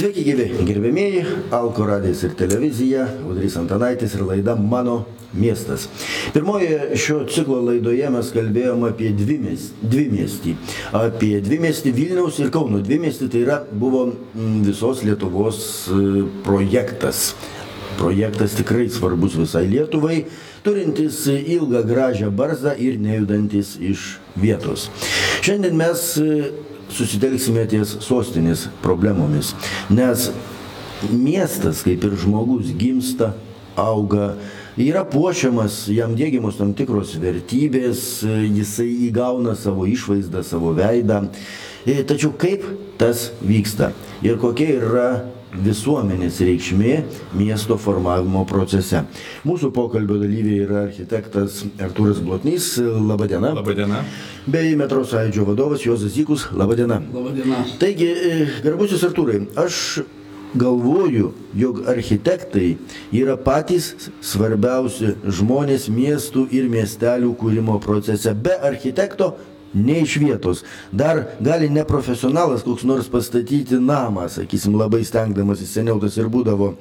Sveiki gyvi, gerbėmieji, Alko radijas ir televizija, Udrys Antanaitis ir laida Mano miestas. Pirmoje šio ciklo laidoje mes kalbėjome apie dvi, mes, dvi miestį. Apie dvi miestį Vilniaus ir Kauno. Dvi miestį tai yra, buvo mm, visos Lietuvos e, projektas. Projektas tikrai svarbus visai Lietuvai, turintis ilgą gražią barzdą ir nejudantis iš vietos. Šiandien mes e, susitelksime ties sostinės problemomis. Nes miestas, kaip ir žmogus, gimsta, auga, yra puošiamas, jam dėgiamos tam tikros vertybės, jisai įgauna savo išvaizdą, savo veidą. E, tačiau kaip tas vyksta ir kokia yra visuomenės reikšmė miesto formavimo procese. Mūsų pokalbio dalyviai yra architektas Artūras Blotnys, labadiena. Labadiena. Bei metro sąjūdžio vadovas Jozas Zykus, labadiena. Labadiena. Taigi, e, garbusis Artūrai, aš galvoju, jog architektai yra patys svarbiausi žmonės miestų ir miestelių kūrimo procese. Be architekto ne iš vietos. Dar gali neprofesionalas koks nors pastatyti namą, sakysim, labai stengdamasis seniau tas ir būdavo.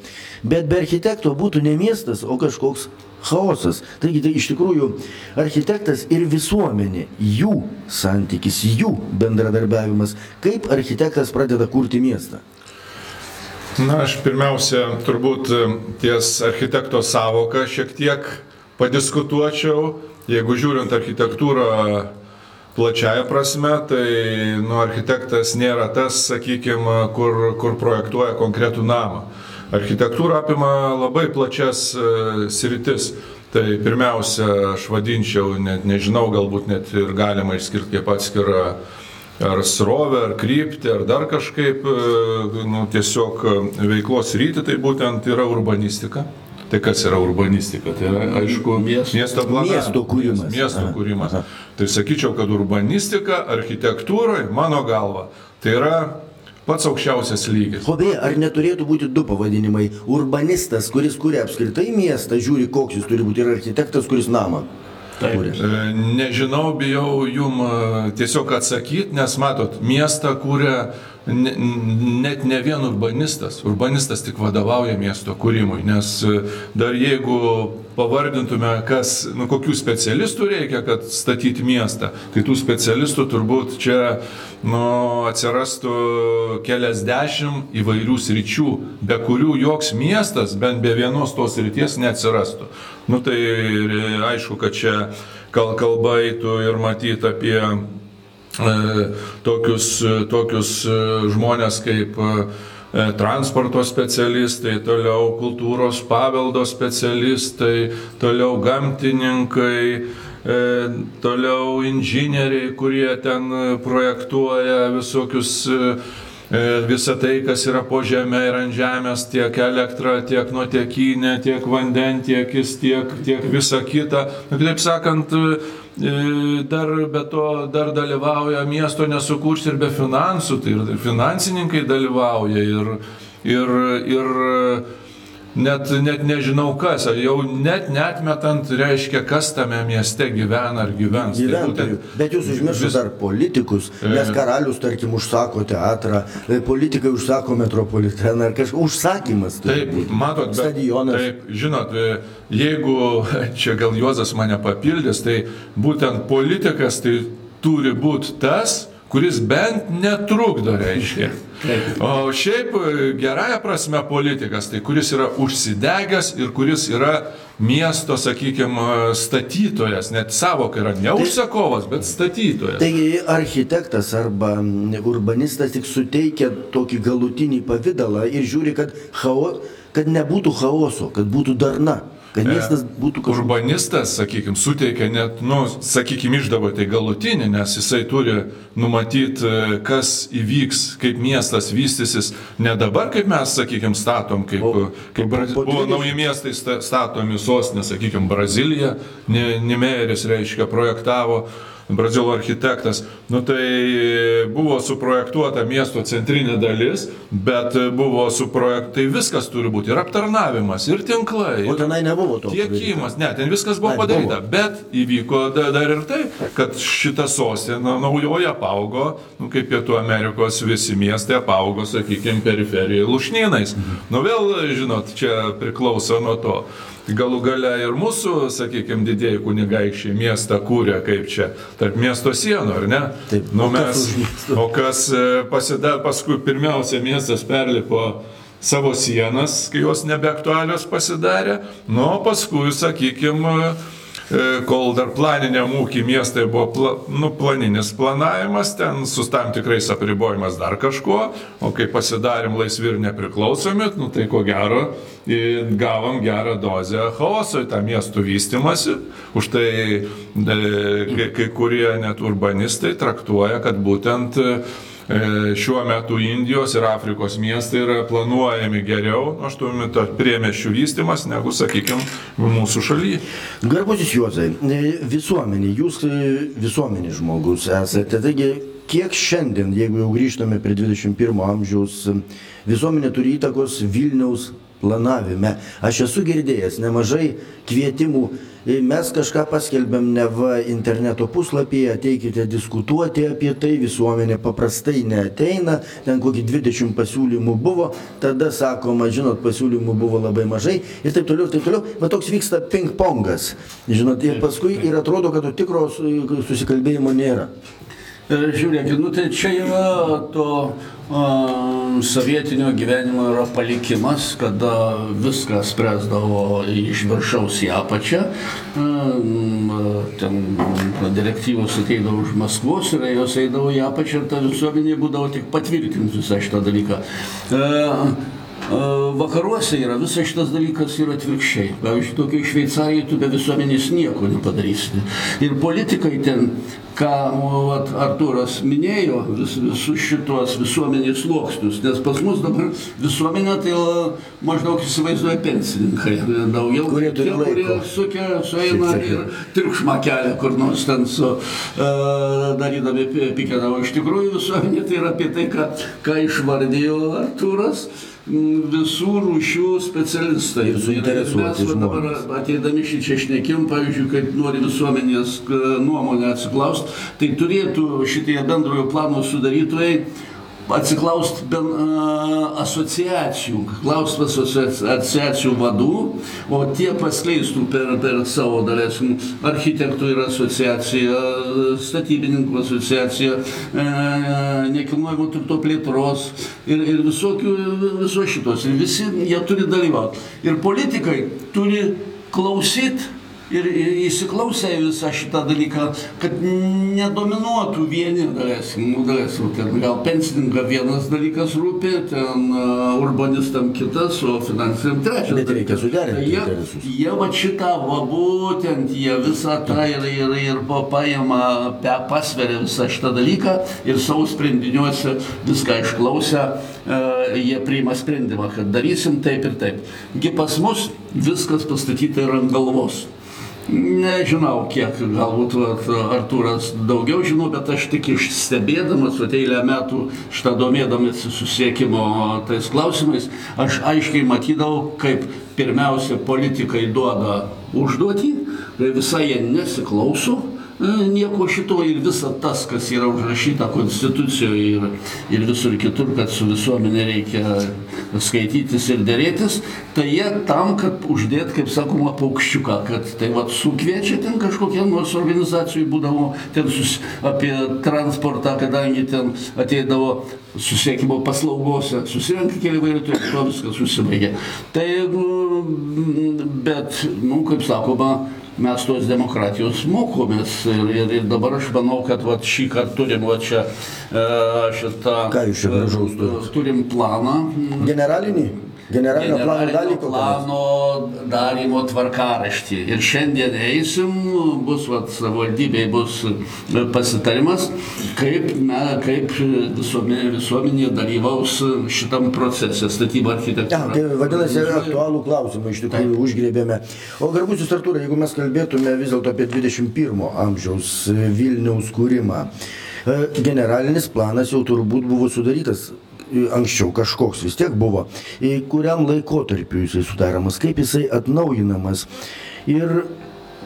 Bet be architekto būtų ne miestas, o kažkoks chaosas. Taigi tai iš tikrųjų architektas ir visuomenė, jų santykis, jų bendradarbiavimas, kaip architektas pradeda kurti miestą. Na, aš pirmiausia, turbūt ties architekto savoką šiek tiek padiskutuočiau. Jeigu žiūrint architektūrą plačiaja prasme, tai nu, architektas nėra tas, sakykime, kur, kur projektuoja konkretų namą. Architektūra apima labai plačias uh, sritis. Tai pirmiausia, aš vadinčiau, net nežinau, galbūt net ir galima išskirti kaip atskirą ar srovę, ar kryptį, ar dar kažkaip, e, nu, tiesiog veiklos rytį, tai būtent yra urbanistika. Tai kas yra urbanistika? Tai yra, aišku, Miesto- miesto planavimas. Miesto kūrimas. Miesto kūrimas. aha. Tai sakyčiau, kad urbanistika architektūroje, mano galva, tai yra pats aukščiausias lygis. O beje, ar neturėtų būti du pavadinimai? Urbanistas, kuris kuria apskritai miestą, žiūri, koks jis turi būti, ir architektas, kuris namą Kuria. E, Nežinau, bijau jum e, tiesiog atsakyti, nes matot, miestą kūrė ne- net ne vien urbanistas. Urbanistas tik vadovauja miesto kūrimui, nes e, dar jeigu pavardintume, kas, nu, kokių specialistų reikia, kad statyti miestą, tai tų specialistų turbūt čia nu, atsirastų keliasdešimt įvairių sričių, be kurių joks miestas, bent be vienos tos srities neatsirastų. Nu tai aišku, kad čia kal kalba eitų ir matyti apie e, tokius, tokius e, žmonės kaip e, transporto specialistai, toliau kultūros paveldo specialistai, toliau gamtininkai, e, toliau inžinieriai, kurie ten e, projektuoja visokius e, e, visą tai, kas yra po žemė ir ant žemės, tiek elektra, tiek nuotekinė, tiek vandentiekis, tiek, tiek visa kita. Nu, Kitaip sakant, e, dar be to dar dalyvauja miesto nesukurs ir be finansų, tai ir finansininkai dalyvauja ir, ir, ir net, net nežinau kas, jau net netmetant reiškia, kas tame mieste gyvena ar gyvens. Tai Gyventojų. būtent Bet jūs užmiršote vis- dar politikus, nes karalius, tarkim, užsako teatrą, e, politikai užsako metropoliteną ar kažkoks užsakymas. Taip, būti. matot, bet, stadionas. taip, žinot, e, jeigu čia gal Juozas mane papildys, tai būtent politikas tai turi būti tas, kuris bent netrukdo, reiškia. O šiaip e, gerąją prasme politikas, tai kuris yra užsidegęs ir kuris yra miesto, sakykime, statytojas, net savoka yra ne užsakovas, bet statytojas. Taigi architektas arba mm, urbanistas tik suteikia tokį galutinį pavydalą ir žiūri, kad, chao, kad nebūtų chaoso, kad būtų darna, kad miestas būtų kažkoks. Urbanistas, sakykime, suteikia net, nu, sakykime, išdavo tai galutinį, nes jisai turi numatyti, e, kas įvyks, kaip miestas vystysis, ne dabar, kaip mes, sakykime, statom, kaip, O- kaip po- Braz... po buvo 20 nauji miestai sta- statomi sostinė, sakykime, Brazilija, Nimeris, reiškia, projektavo. Brazilo architektas, nu tai buvo suprojektuota miesto centrinė dalis, bet buvo suprojektuota, tai viskas turi būti ir aptarnavimas, ir tinklai. O tenai nebuvo to. Tiekimas, ne, ten viskas buvo Ai, padaryta, buvo. bet įvyko da- dar ir tai, kad šita sostinė naujoje apaugo, nu, kaip Pietų Amerikos visi miestai apaugo, sakykime, periferijoje lušnynais. Nu vėl, žinot, čia priklauso nuo to. Galų gale ir mūsų, sakykime, didėjai kunigaikščiai miestą kūrė kaip čia, tarp miesto sienų, ar ne? Taip, nu, mes, o kas pasidar, paskui pirmiausia miestas perlipo savo sienas, kai jos nebeaktualios pasidarė, nu, o paskui, sakykime, kol dar planiniam ūkį miestai buvo pla, nu, planinis planavimas, ten su tam tikrais apribojimas dar kažkuo, o kai pasidarėm laisvi ir nepriklausomi, nu, tai ko gero gavom gerą dozę chaoso į tą miestų vystimasi. Už tai e, kai, kai kurie net urbanistai traktuoja, kad būtent e, šiuo metu Indijos ir Afrikos miestai yra planuojami geriau, aš tuo metu priemeščių vystimas, negu, sakykime, mūsų šalyje. Garbusis Juozai, e, visuomenė, jūs e, visuomenės žmogus esate, taigi kiek šiandien, jeigu jau grįžtame prie 21 amžiaus, e, visuomenė turi įtakos Vilniaus planavime. Aš esu girdėjęs nemažai kvietimų, e, mes kažką paskelbėm neva interneto puslapyje, ateikite diskutuoti apie tai, visuomenė paprastai neateina, ten kokį 20 pasiūlymų buvo, tada sakoma, žinot, pasiūlymų buvo labai mažai ir taip toliau, ir taip toliau, bet toks vyksta ping-pongas, žinot, ir paskui ir atrodo, kad to tikro su- susikalbėjimo nėra. E, Žiūrėkit, nu tai čia yra to sovietinio gyvenimo yra palikimas, kada viską spręsdavo iš viršaus į apačią. Ten direktyvos ateidavo už Maskvos ir jos eidavo į apačią ir ta visuomenė būdavo tik patvirtinti visą šitą dalyką. Uh, Vakaruose yra visas šitas dalykas yra atvirkščiai. Pavyzdžiui, tokiai Šveicarijai tu be visuomenės nieko nepadarysi. Ir politikai ten, ką vat, Arturas minėjo, vis, visus šitos visuomenės sluoksnius, nes pas mus dabar visuomenė tai yra, maždaug įsivaizduoja pensininkai. Daugiau Kurie turi tie, kurie sukia, sueina ir triukšmą kelia kur nors ten su uh, darydami pi- pikeną. O iš tikrųjų visuomenė tai yra apie tai, ką, ką išvardėjo Arturas visų rūšių specialistai. Ir suinteresuoti va dabar žmonės. ateidami šį čia šnekėm, pavyzdžiui, kaip nori visuomenės k, nuomonę atsiklaust, tai turėtų šitie bendrojo plano sudarytojai atsiklaust ben a, asociacijų, klaust asocia- asociacijų vadų, o tie paskleistų per, per savo dalesim architektų ir asociacija, statybininkų asociacija, e, nekilnojamo turto plėtros ir, ir visokių, viso šitos. Ir visi jie turi dalyvauti. Ir politikai turi klausyti ir ir įsiklausę visą šitą dalyką, kad nedominuotų vieni, galėsim, nu, galėsim, ten gal pensininką vienas dalykas rūpi, ten uh, urbanistam kitas, o finansiniam trečias. Bet reikia suderinti jie, interesus. jie va šitą, va būtent, jie visą tą ir, ir, ir pa- paima, pe, pasveria visą šitą dalyką ir savo sprendiniuose viską išklausę, e, jie priima sprendimą, kad darysim taip ir taip. Gi pas mus viskas pastatyta yra ant galvos. Nežinau, kiek galbūt Artūras daugiau žino, bet aš tik išstebėdamas, vat eilę metų šitą domėdamas susiekimo tais klausimais, aš aiškiai matydavau, kaip pirmiausia politikai duoda užduotį, kai visai jie nesiklauso nieko šito ir visa tas, kas yra užrašyta konstitucijoje ir, ir visur kitur, kad su visuomenė reikia skaitytis ir dėrėtis, tai jie tam, kad uždėt, kaip sakoma, paukščiuką, kad tai vad sukviečia ten kažkokie nors organizacijų būdavo ten sus, apie transportą, kadangi ten ateidavo susiekimo paslaugose, susirenka keli vairuotojai, to viskas susibaigia. Tai, mm, bet, nu, kaip sakoma, mes tos demokratijos mokomės ir, ir, ir dabar aš manau, kad vat, šį kartą turim va, čia e, šitą... Ką jūs čia gražaus turit? Turim planą. Generalinį? Generalinio plano generalinio nors? plano darymo tvarkaraštį. Ir šiandien eisim, bus savivaldybėje bus pasitarimas, kaip, na, kaip visuomenė, visuomenė dalyvaus šitam procese statybų Ja, architektūra. tai vadinasi, aktualų klausimą iš tikrųjų užgrėbėme. O garbusis Artūrai, jeigu mes kalbėtume vis dėlto apie 21 amžiaus Vilniaus kūrimą, e, generalinis planas jau turbūt buvo sudarytas anksčiau kažkoks vis tiek buvo. Kuriam laikotarpiu jisai sudaromas, kaip jisai atnaujinamas. Ir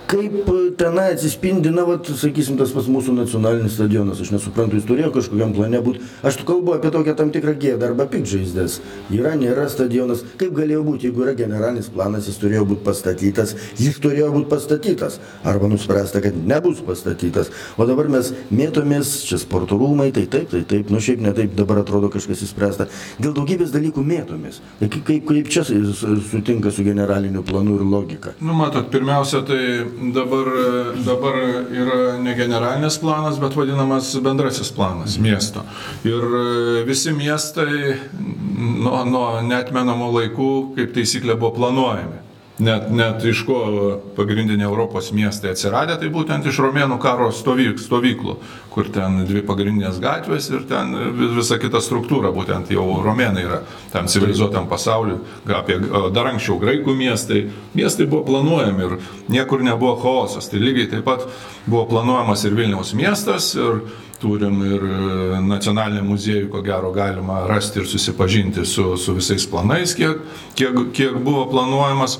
kaip e, tenai atsispindi, na, vat, sakysim, tas pas mūsų nacionalinis stadionas, aš nesuprantu, jis turėjo kažkokiam plane būti. Aš tu kalbu apie tokią tam tikrą gėdą arba pikžaizdas. Yra, nėra stadionas. Kaip galėjo būti, jeigu yra generalinis planas, jis turėjo būti pastatytas, jis turėjo būti pastatytas. Arba nuspręsta, kad nebus pastatytas. O dabar mes mėtomės, čia sporto rūmai, tai taip, tai taip, nu šiaip ne taip dabar atrodo kažkas įspręsta. Dėl daugybės dalykų mėtomės. Tai kaip, kaip, čia sutinka su generaliniu planu ir logika? Nu, matot, pirmiausia, tai dabar, dabar yra ne generalinis planas, bet vadinamas bendrasis planas miesto. Ir e, visi miestai nuo, nuo netmenamų laikų, kaip taisyklė, buvo planuojami. Net, net iš ko pagrindiniai Europos miestai atsiradę, tai būtent iš romėnų karo stovyk, stovyklų, kur ten dvi pagrindinės gatvės ir ten vi- visa kita struktūra, būtent jau romėnai yra tam civilizuotam pasauliu, apie, dar anksčiau graikų miestai. Miestai buvo planuojami ir niekur nebuvo chaosas. Tai lygiai taip pat buvo planuojamas ir Vilniaus miestas ir turim ir e, nacionalinį muziejų, ko gero galima rasti ir susipažinti su, su visais planais, kiek, kiek, kiek buvo planuojamas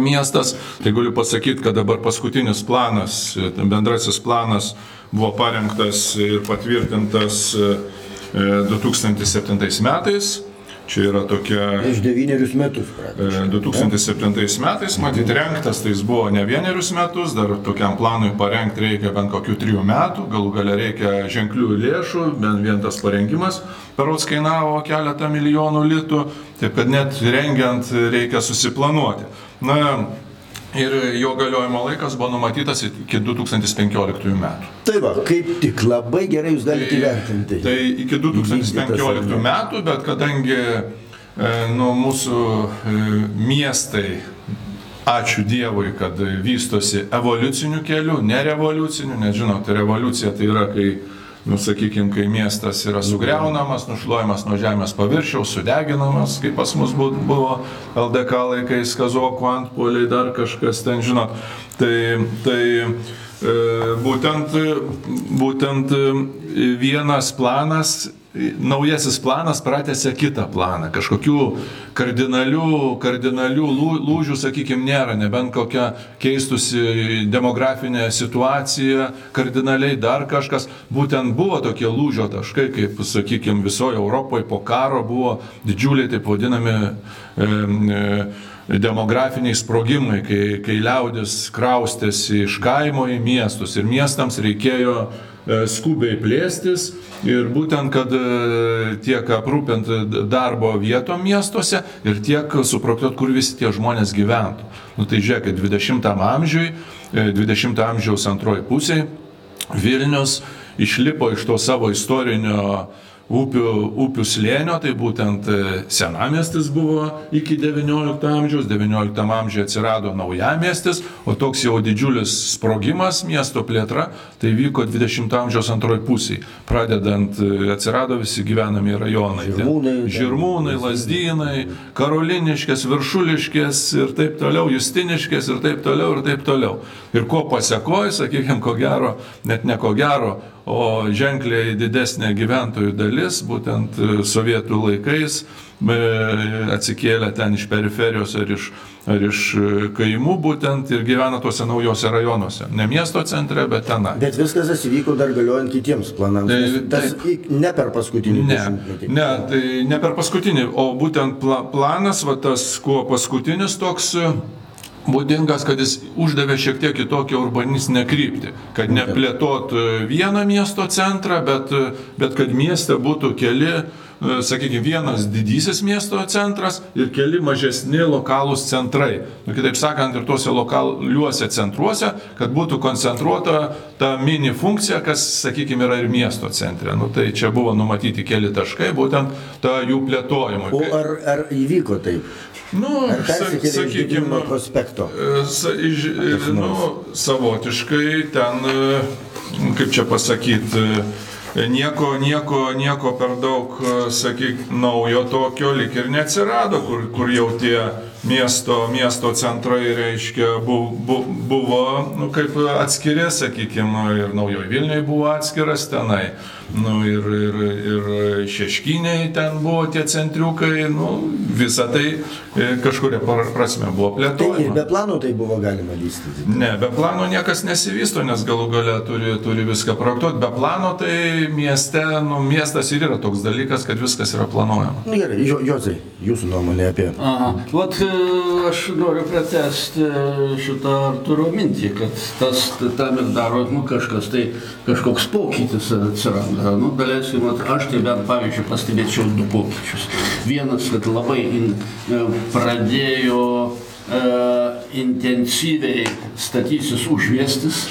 miestas. Tai galiu pasakyti, kad dabar paskutinis planas, e, bendrasis planas buvo parengtas ir patvirtintas e, e, 2007 metais. Čia yra tokia Prieš devynerius metus. E, praktiškai. 2007 metais, matyt, renktas, tai jis buvo ne vienerius metus, dar tokiam planui parengti reikia bent kokių trijų metų, galų gale reikia ženklių lėšų, bent vien tas parengimas perots kainavo keletą milijonų litų, taip kad net rengiant reikia susiplanuoti. Na, ir jo galiojimo laikas buvo numatytas iki 2015 metų. Tai va, kaip tik labai gerai jūs galite įvertinti. Tai iki 2015 metų, bet kadangi e, nu, mūsų e, miestai, ačiū Dievui, kad vystosi evoliuciniu keliu, ne revoliuciniu, nes žinot, revoliucija tai yra, kai, nu, sakykime, kai miestas yra sugriaunamas, nušluojamas nuo žemės paviršiaus, sudeginamas, kaip pas mus bu- buvo LDK laikais, kazokų antpoliai, dar kažkas ten, žinot. Tai, tai E, Būtent, būtent e, vienas planas, naujasis planas pratęsia kitą planą. Kažkokių kardinalių, kardinalių lū- lūžių, sakykime, nėra, nebent kokia keistusi demografinė situacija, kardinaliai dar kažkas. Būtent buvo tokie lūžio taškai, kaip, sakykime, visoje Europoje po karo buvo didžiuliai, taip vadinami, e, e, demografiniai sprogimai, kai, kai liaudis kraustėsi iš kaimo į miestus ir miestams reikėjo skubiai plėstis ir būtent, kad e, tiek aprūpinti darbo vietom miestuose ir tiek suprojektuoti, kur visi tie žmonės gyventų. Nu tai žiūrėkit, 20 amžiui, e, 20 amžiaus antroji pusė Vilnius išlipo iš to savo istorinio upių, upių slėnio, tai būtent e, senamestis buvo iki XIX amžiaus, XIX amžiuje atsirado naujamestis, o toks jau didžiulis sprogimas miesto plėtra, tai vyko XX amžiaus antroji pusė. Pradedant e, atsirado visi gyvenami rajonai. Žirmūnai, ten- Žirmūnai, Lazdynai, Karoliniškės, Viršuliškės ir taip toliau, Justiniškės ir taip toliau ir taip toliau. Ir ko pasiekoja, sakykime, ko gero, net ne ko gero, o ženkliai didesnė gyventojų dalis, būtent e, sovietų laikais, e, atsikėlė ten iš periferijos ar iš, ar iš e, kaimų būtent ir gyvena tuose naujose rajonuose. Ne miesto centre, bet tenai. Bet viskas įvyko dar galiojant kitiems planams. Tai- Tas į- ne per paskutinį Ne, dešimtmetį. ne, tai ne per paskutinį, o būtent pla, planas, va tas, kuo paskutinis toks būdingas, kad jis uždavė šiek tiek kitokią urbanistinę kryptį, kad neplėtot e, vieną miesto centrą, bet, e, bet kad mieste būtų keli sakykime, vienas didysis miesto centras ir keli mažesni lokalūs centrai. Nu, kitaip sakant, ir tuose lokaliuose centruose, kad būtų koncentruota ta mini funkcija, kas, sakykime, yra ir miesto centre. Nu, tai čia buvo numatyti keli taškai, būtent ta jų plėtojimui. O ar, ar įvyko taip? Nu, sakykime, prospekto? E, Sa, iš, e, nu, savotiškai ten, e, kaip čia pasakyti, nieko, nieko, nieko per daug, sakyk, naujo tokio lik ir neatsirado, kur, kur jau tie miesto, miesto centrai, reiškia, bu- bu- buvo, nu, kaip atskiri, sakykime, ir naujoji Vilniui buvo atskiras tenai. Nu, ir, ir, ir šeškiniai ten buvo tie centriukai, nu, visa tai e, kažkuria prasme buvo Tai ir plėtojama. be plano tai buvo galima vystyti. Ne, be plano niekas nesivysto, nes galų gale turi, turi viską projektuoti. Be plano tai mieste, nu, miestas ir yra toks dalykas, kad viskas yra planuojama. Na gerai, Jo- Jozai, jūsų nuomonė apie... Aha. Vat aš noriu pratesti šitą Arturo mintį, kad tas tam ir daro nu, kažkas, tai kažkoks pokytis atsiranda. Nu, daleiskim, aš tai bent pavyzdžiui pastebėčiau du pokyčius. Vienas, kad labai in, e, pradėjo e, intensyviai statysis užviestis.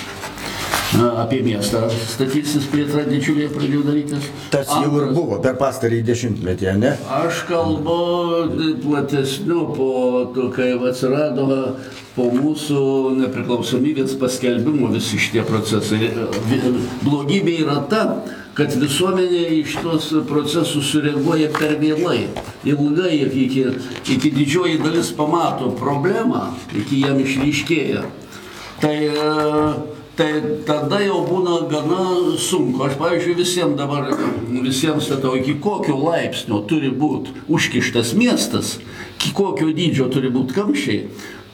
Apie miestą statysis plėtra didžiulė pradėjo darytis. Tas jau ir buvo per pastarąjį dešimtmetį, ne? Aš kalbu platesniu po to, kai atsirado po mūsų nepriklausomybės paskelbimo visi šitie procesai. Blogybė yra ta, kad visuomenė iš tos procesus sureaguoja per vėlai. Ilgai iki, iki didžioji dalis pamato problemą, iki jam išryškėja. Tai, e, tai tada jau būna gana sunku. Aš, pavyzdžiui, visiems dabar, visiems statau, iki kokio laipsnio turi būti užkištas miestas, iki kokio dydžio turi būti kamščiai,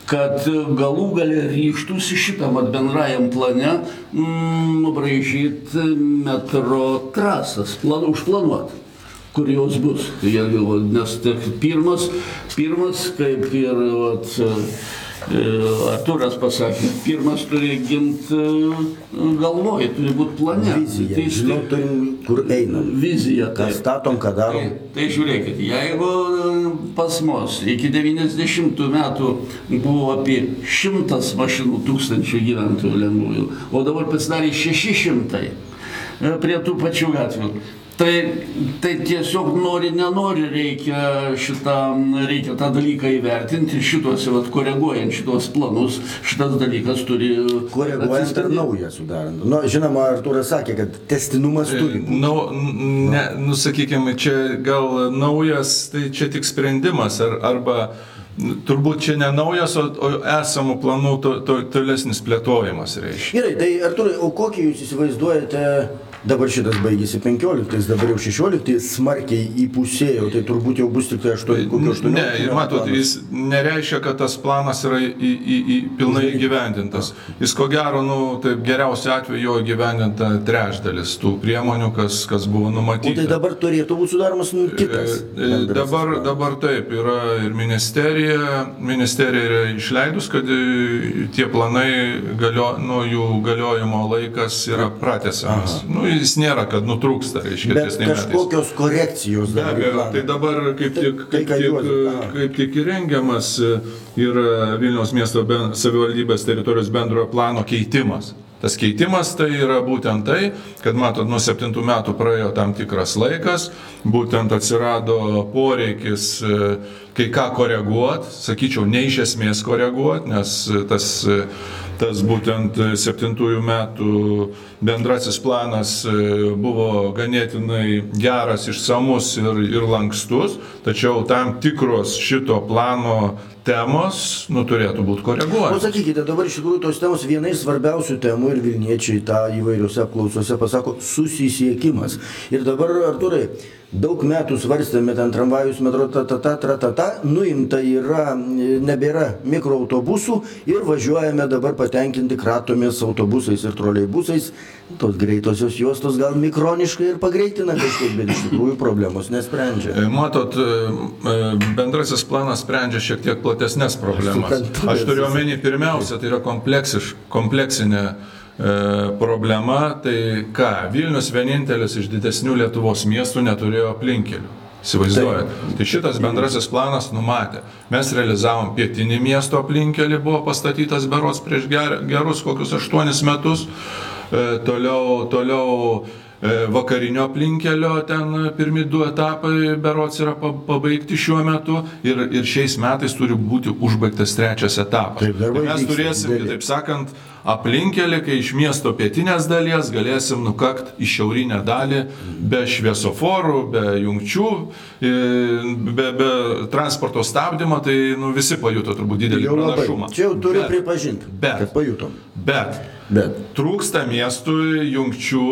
kad galų galę ryštųsi šitam bendrajam plane mm, nubraižyti metro trasas, plan, užplanuoti kur jos bus. Tai jie nes pirmas, pirmas, kaip ir vat, Arturas pasakė, pirmas turi gimti galvoj, turi būti plane. Vizija, Tai žinau, turim kur einam. Vizija. Ką taip. statom, ką darom. Tai, tai žiūrėkit, jeigu pas mus iki 90 metų buvo apie 100 mašinų tūkstančių gyventojų lengvųjų, o dabar pasidarė 600 e, prie tų pačių gatvių. Tai, tai tiesiog nori, nenori reikia šitą, reikia tą dalyką įvertinti ir šituose, vat, koreguojant šitos planus, šitas dalykas turi Koreguojant ir naują sudarant. Nu, žinoma, Arturas sakė, kad testinumas turi būti. Na, ne, nu, sakykime, čia gal naujas, tai čia tik sprendimas, ar, arba turbūt čia ne naujas, o, o esamų planų to, to, tolesnis plėtojimas reiškia. Gerai, tai Arturai, o kokį jūs įsivaizduojate, dabar šitas baigėsi 15, dabar jau 16, smarkiai įpusėjo, tai turbūt jau bus tik tai 8, kokio 8. Ne, ir matot, jis nereiškia, kad tas planas yra į, į, į pilnai įgyvendintas. Jis ko gero, nu, taip geriausiu atveju jo įgyvendinta trečdalis tų priemonių, kas, kas buvo O tai numatyta. dabar turėtų būti sudaromas nu, kitas. E, bendras Dabar, planas. dabar taip, yra ir ministerija, ministerija yra išleidus, kad e, tie planai, galio, nu, jų galiojimo laikas yra pratęsiamas. Nu, jis nėra, kad nutrūksta, reiškia, Bet tai metais. kažkokios korekcijos Be dar į abejo, tai dabar kaip Tai- tik, tai, kaip ką tik, daro. kaip tik įrengiamas e, yra Vilniaus miesto ben, savivaldybės teritorijos bendrojo plano keitimas. Tas keitimas tai yra būtent tai, kad matot, nuo septintų metų praėjo tam tikras laikas, būtent atsirado poreikis e, kai ką koreguoti, sakyčiau, ne iš esmės koreguoti, nes e, tas e, tas būtent septintųjų metų bendrasis planas buvo ganėtinai geras, išsamus ir, ir lankstus, tačiau tam tikros šito plano temos nu, turėtų būti koreguojamos. sakykite, dabar iš tikrųjų tos temos viena iš svarbiausių temų ir Vilniečiai tą įvairiuose apklausose pasako susisiekimas. Ir dabar, Arturai, daug metų svarstėme ten tramvajus, metro, ta, ta, ta, ta, ta, ta, nuimta yra, nebėra mikroautobusų ir važiuojame dabar patenkinti kratomės autobusais ir troleibusais. Tos greitosios juostos gal mikroniškai ir pagreitina kažkaip, bet iš tikrųjų problemos nesprendžia. E, Matot, e, e, bendrasis planas sprendžia šiek tiek platesnės problemas. Aš turiu omeny pirmiausia, tai yra kompleksiš, kompleksinė e, problema. Tai ką, Vilnius vienintelis iš didesnių Lietuvos miestų neturėjo aplinkelių. Įsivaizduojat. Tai šitas bendrasis planas numatė. Mes realizavom pietinį miesto aplinkelį, buvo pastatytas beros prieš ger, gerus kokius aštuonis metus. E, toliau, toliau e, vakarinio aplinkelio ten pirmi du etapai berots yra pa- pabaigti šiuo metu ir, ir šiais metais turi būti užbaigtas trečias etapas. Taip, Ir mes turėsim, kitaip sakant, aplinkelį, kai iš miesto pietinės dalies galėsim nukakt į šiaurinę dalį be šviesoforų, be jungčių, e, be, be transporto stabdymo, tai nu, visi pajuto turbūt didelį pranašumą. Čia jau turiu Bet- pripažinti, bet- kad pajutom. Bet Bet trūksta miestui jungčių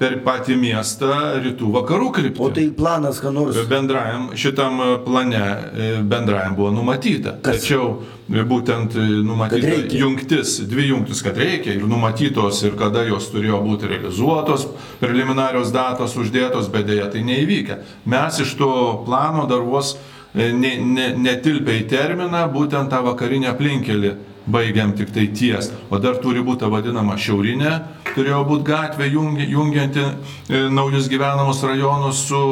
per patį miestą rytų vakarų kryptį. O tai planas, ką nors. Bendrajam, šitam plane e, bendrajam buvo numatyta. Kas? Tačiau e, būtent e, numatyta jungtis, dvi jungtis, kad reikia ir numatytos ir kada jos turėjo būti realizuotos, preliminarios datos uždėtos, bet dėja tai neįvykę. Mes iš to plano dar vos e, ne, ne, į terminą būtent tą vakarinę aplinkelį baigiam tik tai ties. O dar turi būti ta vadinama šiaurinė, turėjo būti gatvė jungi, jungianti e, naujus gyvenamus rajonus su,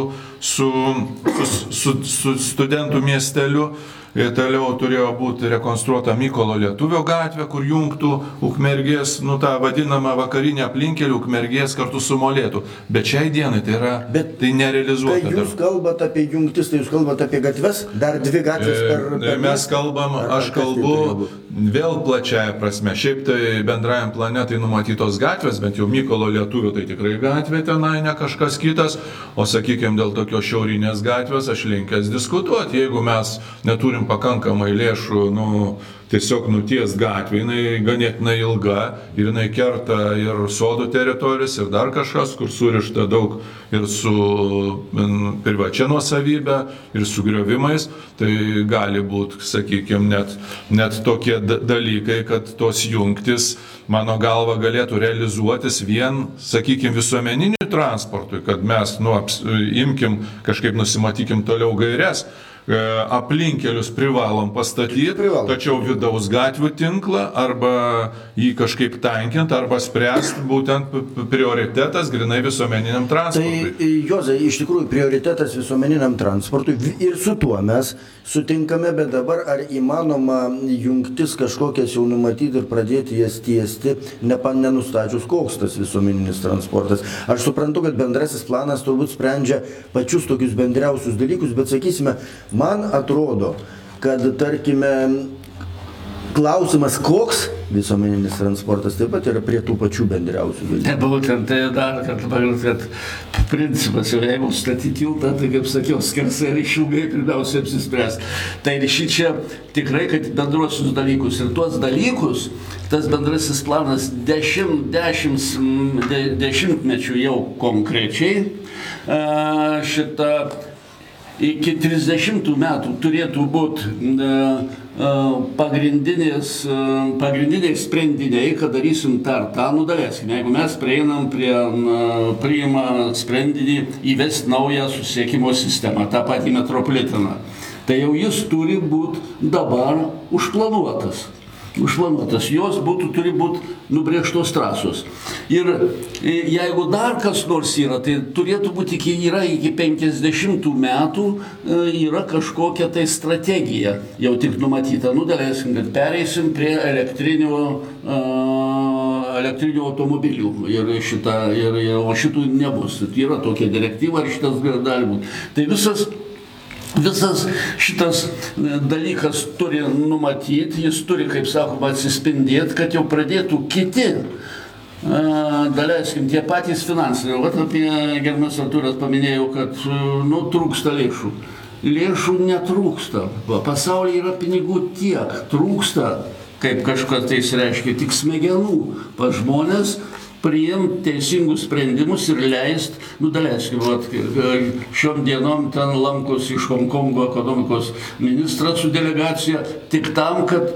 su, su, su, su studentų miesteliu. Ir toliau turėjo būti rekonstruota Mykolo Lietuvio gatvė, kur jungtų Ukmergės, nu tą vadinamą vakarinę aplinkelį Ukmergės kartu su Molėtų. Bet šiai dienai tai yra, Bet tai Kai nerealizuota. dar. jūs kalbate apie jungtis, tai jūs kalbate apie gatves, dar dvi gatvės per... E, per Mes miestą? kalbam, Ar- aš tai kalbu vėl plačiaja prasme. Šiaip tai bendrajam planetai numatytos gatvės, bent jau Mykolo Lietuvio tai tikrai gatvė tenai, ne kažkas kitas. O sakykime, dėl tokios šiaurinės gatvės aš linkęs diskutuoti. Jeigu mes neturim pakankamai lėšų, nu, tiesiog nuties gatvė, jinai ganėtinai ilga ir jinai kerta ir sodų teritorijas, ir dar kažkas, kur surišta daug ir su privačia nuosavybė, ir su griovimais, tai gali būti, sakykime, net, net tokie da- dalykai, kad tos jungtis, mano galva, galėtų realizuotis vien, sakykime, visuomeniniu transportui, kad mes, nu, aps, imkim, kažkaip nusimatykim toliau gairias. E, Aplinkelius privalom pastatyti, Privalom. tačiau vidaus gatvių tinklą arba jį kažkaip tankinti, arba spręsti būtent prioritetas grinai visuomeniniam Tai, transportui. Jozai, iš tikrųjų prioritetas visuomeniniam transportui ir su tuo mes sutinkame, bet dabar ar įmanoma jungtis kažkokias jau numatyti ir pradėti jas tiesti, nepa, nenustačius, koks tas visuomeninis transportas. Aš suprantu, kad bendrasis planas turbūt sprendžia pačius tokius bendriausius dalykus, bet sakysime, man atrodo, kad tarkime, klausimas, koks visuomeninis transportas taip pat yra prie tų pačių bendriausių dalykų. Ne, būtent tai dar pagrindus, kad principas, jau jeigu statyti tiltą, tai kaip sakiau, skersai ir išilgai pirmiausia apsispręs. Tai šį čia tikrai, kad bendruosius dalykus ir tuos dalykus, tas bendrasis planas dešimt, dešimt, de, dešimtmečių jau konkrečiai a, šitą iki 30 metų turėtų būti pagrindinės, e, pagrindiniai sprendiniai, kad darysim tą ar tą, nudalėsime. Jeigu mes prieinam prie, priima sprendinį įvesti naują susiekimo sistemą, tą patį metropolitaną, tai jau jis turi būti dabar užplanuotas užplanuotas, jos būtų, turi būti nubrėžtos trasos. Ir e, jeigu dar kas nors yra, tai turėtų būti iki, yra iki 50 metų, e, yra kažkokia tai strategija jau tik numatyta. Nu, daleiskim, kad pereisim prie elektrinio, e, elektrinių automobilių ir, šita, ir, ir, o šitų nebus. Yra tokia direktyva ir šitas gali būti. Tai visas Visas šitas e, dalykas turi numatyti, jis turi, kaip sakoma, atsispindėti, kad jau pradėtų kiti, e, daleiskim, tie patys finansiniai. Vat apie gerbiamas Artūras paminėjau, kad e, nu, trūksta lėšų. Lėšų netrūksta. Pasaulyje yra pinigų tiek, trūksta, kaip kažkas tai reiškia, tik smegenų pas žmonės priimti teisingus sprendimus ir leisti, nu daleiskim, vat, šiom dienom ten lankosi iš Hongkongo ekonomikos ministras su delegacija tik tam, kad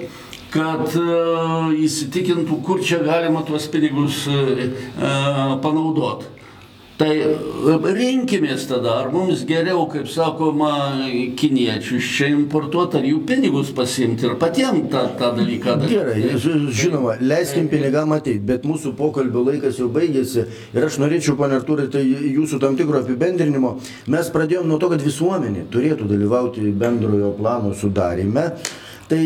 kad uh, įsitikintų, kur čia galima tuos pinigus uh, panaudoti. Tai e, rinkimės tada, ar mums geriau, kaip sakoma, kiniečius čia importuoti, ar jų pinigus pasimti ir patiems tą, tą dalyką daryti. Gerai, ž- žinoma, leiskim pinigam ateiti, bet mūsų pokalbio laikas jau baigėsi ir aš norėčiau, pane Artūrai, tai jūsų tam tikro apibendrinimo. Mes pradėjome nuo to, kad visuomenė turėtų dalyvauti bendrojo plano sudarime. Tai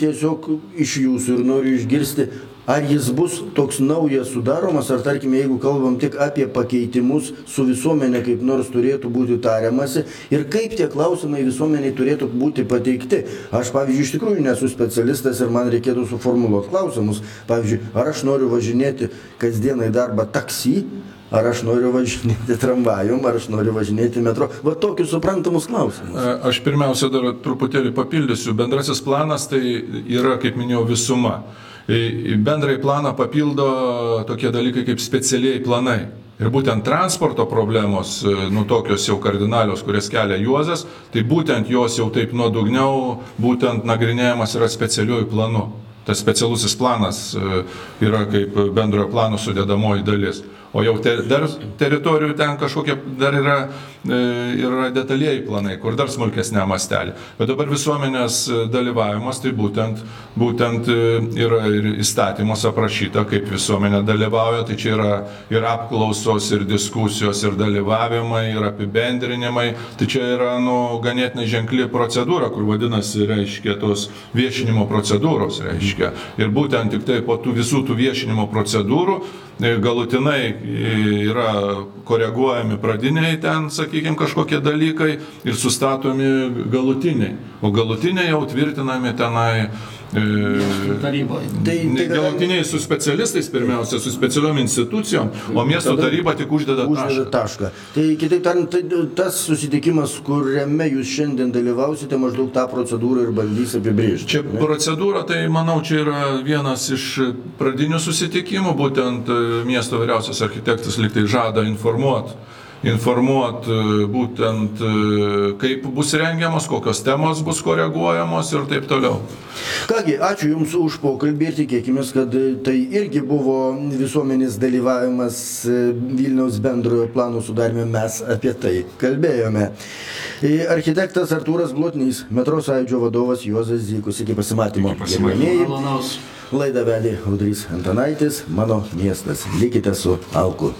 tiesiog iš jūsų ir noriu išgirsti, ar jis bus toks naujas sudaromas, ar tarkime, jeigu kalbam tik apie pakeitimus, su visuomenė kaip nors turėtų būti tariamasi ir kaip tie klausimai visuomeniai turėtų būti pateikti. Aš, pavyzdžiui, iš tikrųjų nesu specialistas ir man reikėtų suformuluoti klausimus. Pavyzdžiui, ar aš noriu važinėti kasdieną į darbą taksi, ar aš noriu važinėti tramvajum, ar aš noriu važinėti metro. Va tokius suprantamus klausimus. Aš pirmiausia dar truputėlį papildysiu. Bendrasis planas tai yra, kaip minėjau, visuma. Į bendrąjį planą papildo tokie dalykai kaip specialiai planai. Ir būtent transporto problemos, e, nu tokios jau kardinalios, kurias kelia Juozas, tai būtent jos jau taip nuodugniau būtent nagrinėjamas yra specialiuoju planu. Tas specialusis planas e, yra kaip bendrojo plano sudėdamoji dalis. O jau te, dar teritorijų ten kažkokie dar yra, e, yra detalieji planai, kur dar smulkesnė mastelė. Bet dabar visuomenės e, dalyvavimas, tai būtent, būtent e, yra ir įstatymus aprašyta, kaip visuomenė dalyvauja. Tai čia yra ir apklausos, ir diskusijos, ir dalyvavimai, ir apibendrinimai. Tai čia yra nu, ganėtinai ženkli procedūra, kur vadinasi, reiškia, tos viešinimo procedūros, reiškia. Ir būtent tik tai po tų visų tų viešinimo procedūrų galutinai yra koreguojami pradiniai ten, sakykime, kažkokie dalykai ir sustatomi galutiniai. O galutiniai jau tvirtinami tenai. E, Taryboje. Tai, tai galutiniai su specialistais pirmiausia, su specialiom institucijom, o miesto taryba tik uždeda Uždeda tašką. tašką. Tai kitaip tariant, tai tas susitikimas, kuriame jūs šiandien dalyvausite, maždaug tą procedūrą ir bandys apibrėžti. Čia ne? procedūra, tai manau, čia yra vienas iš pradinių susitikimų, būtent e, miesto vyriausias architektas liktai žada informuoti informuot e, būtent e, kaip bus rengiamos, kokios temos bus koreguojamos ir taip toliau. Kągi, ačiū Jums už pokalbį ir tikėkime, kad tai irgi buvo visuomenės dalyvavimas e, Vilniaus bendrojo plano sudarime, mes apie tai kalbėjome. E, Architektas Artūras Blotnys, metro sąjūdžio vadovas Juozas Zykus, iki pasimatymo. Iki pasimatymo. Laidą vedė Audrys Antanaitis, mano miestas. Likite su Alku.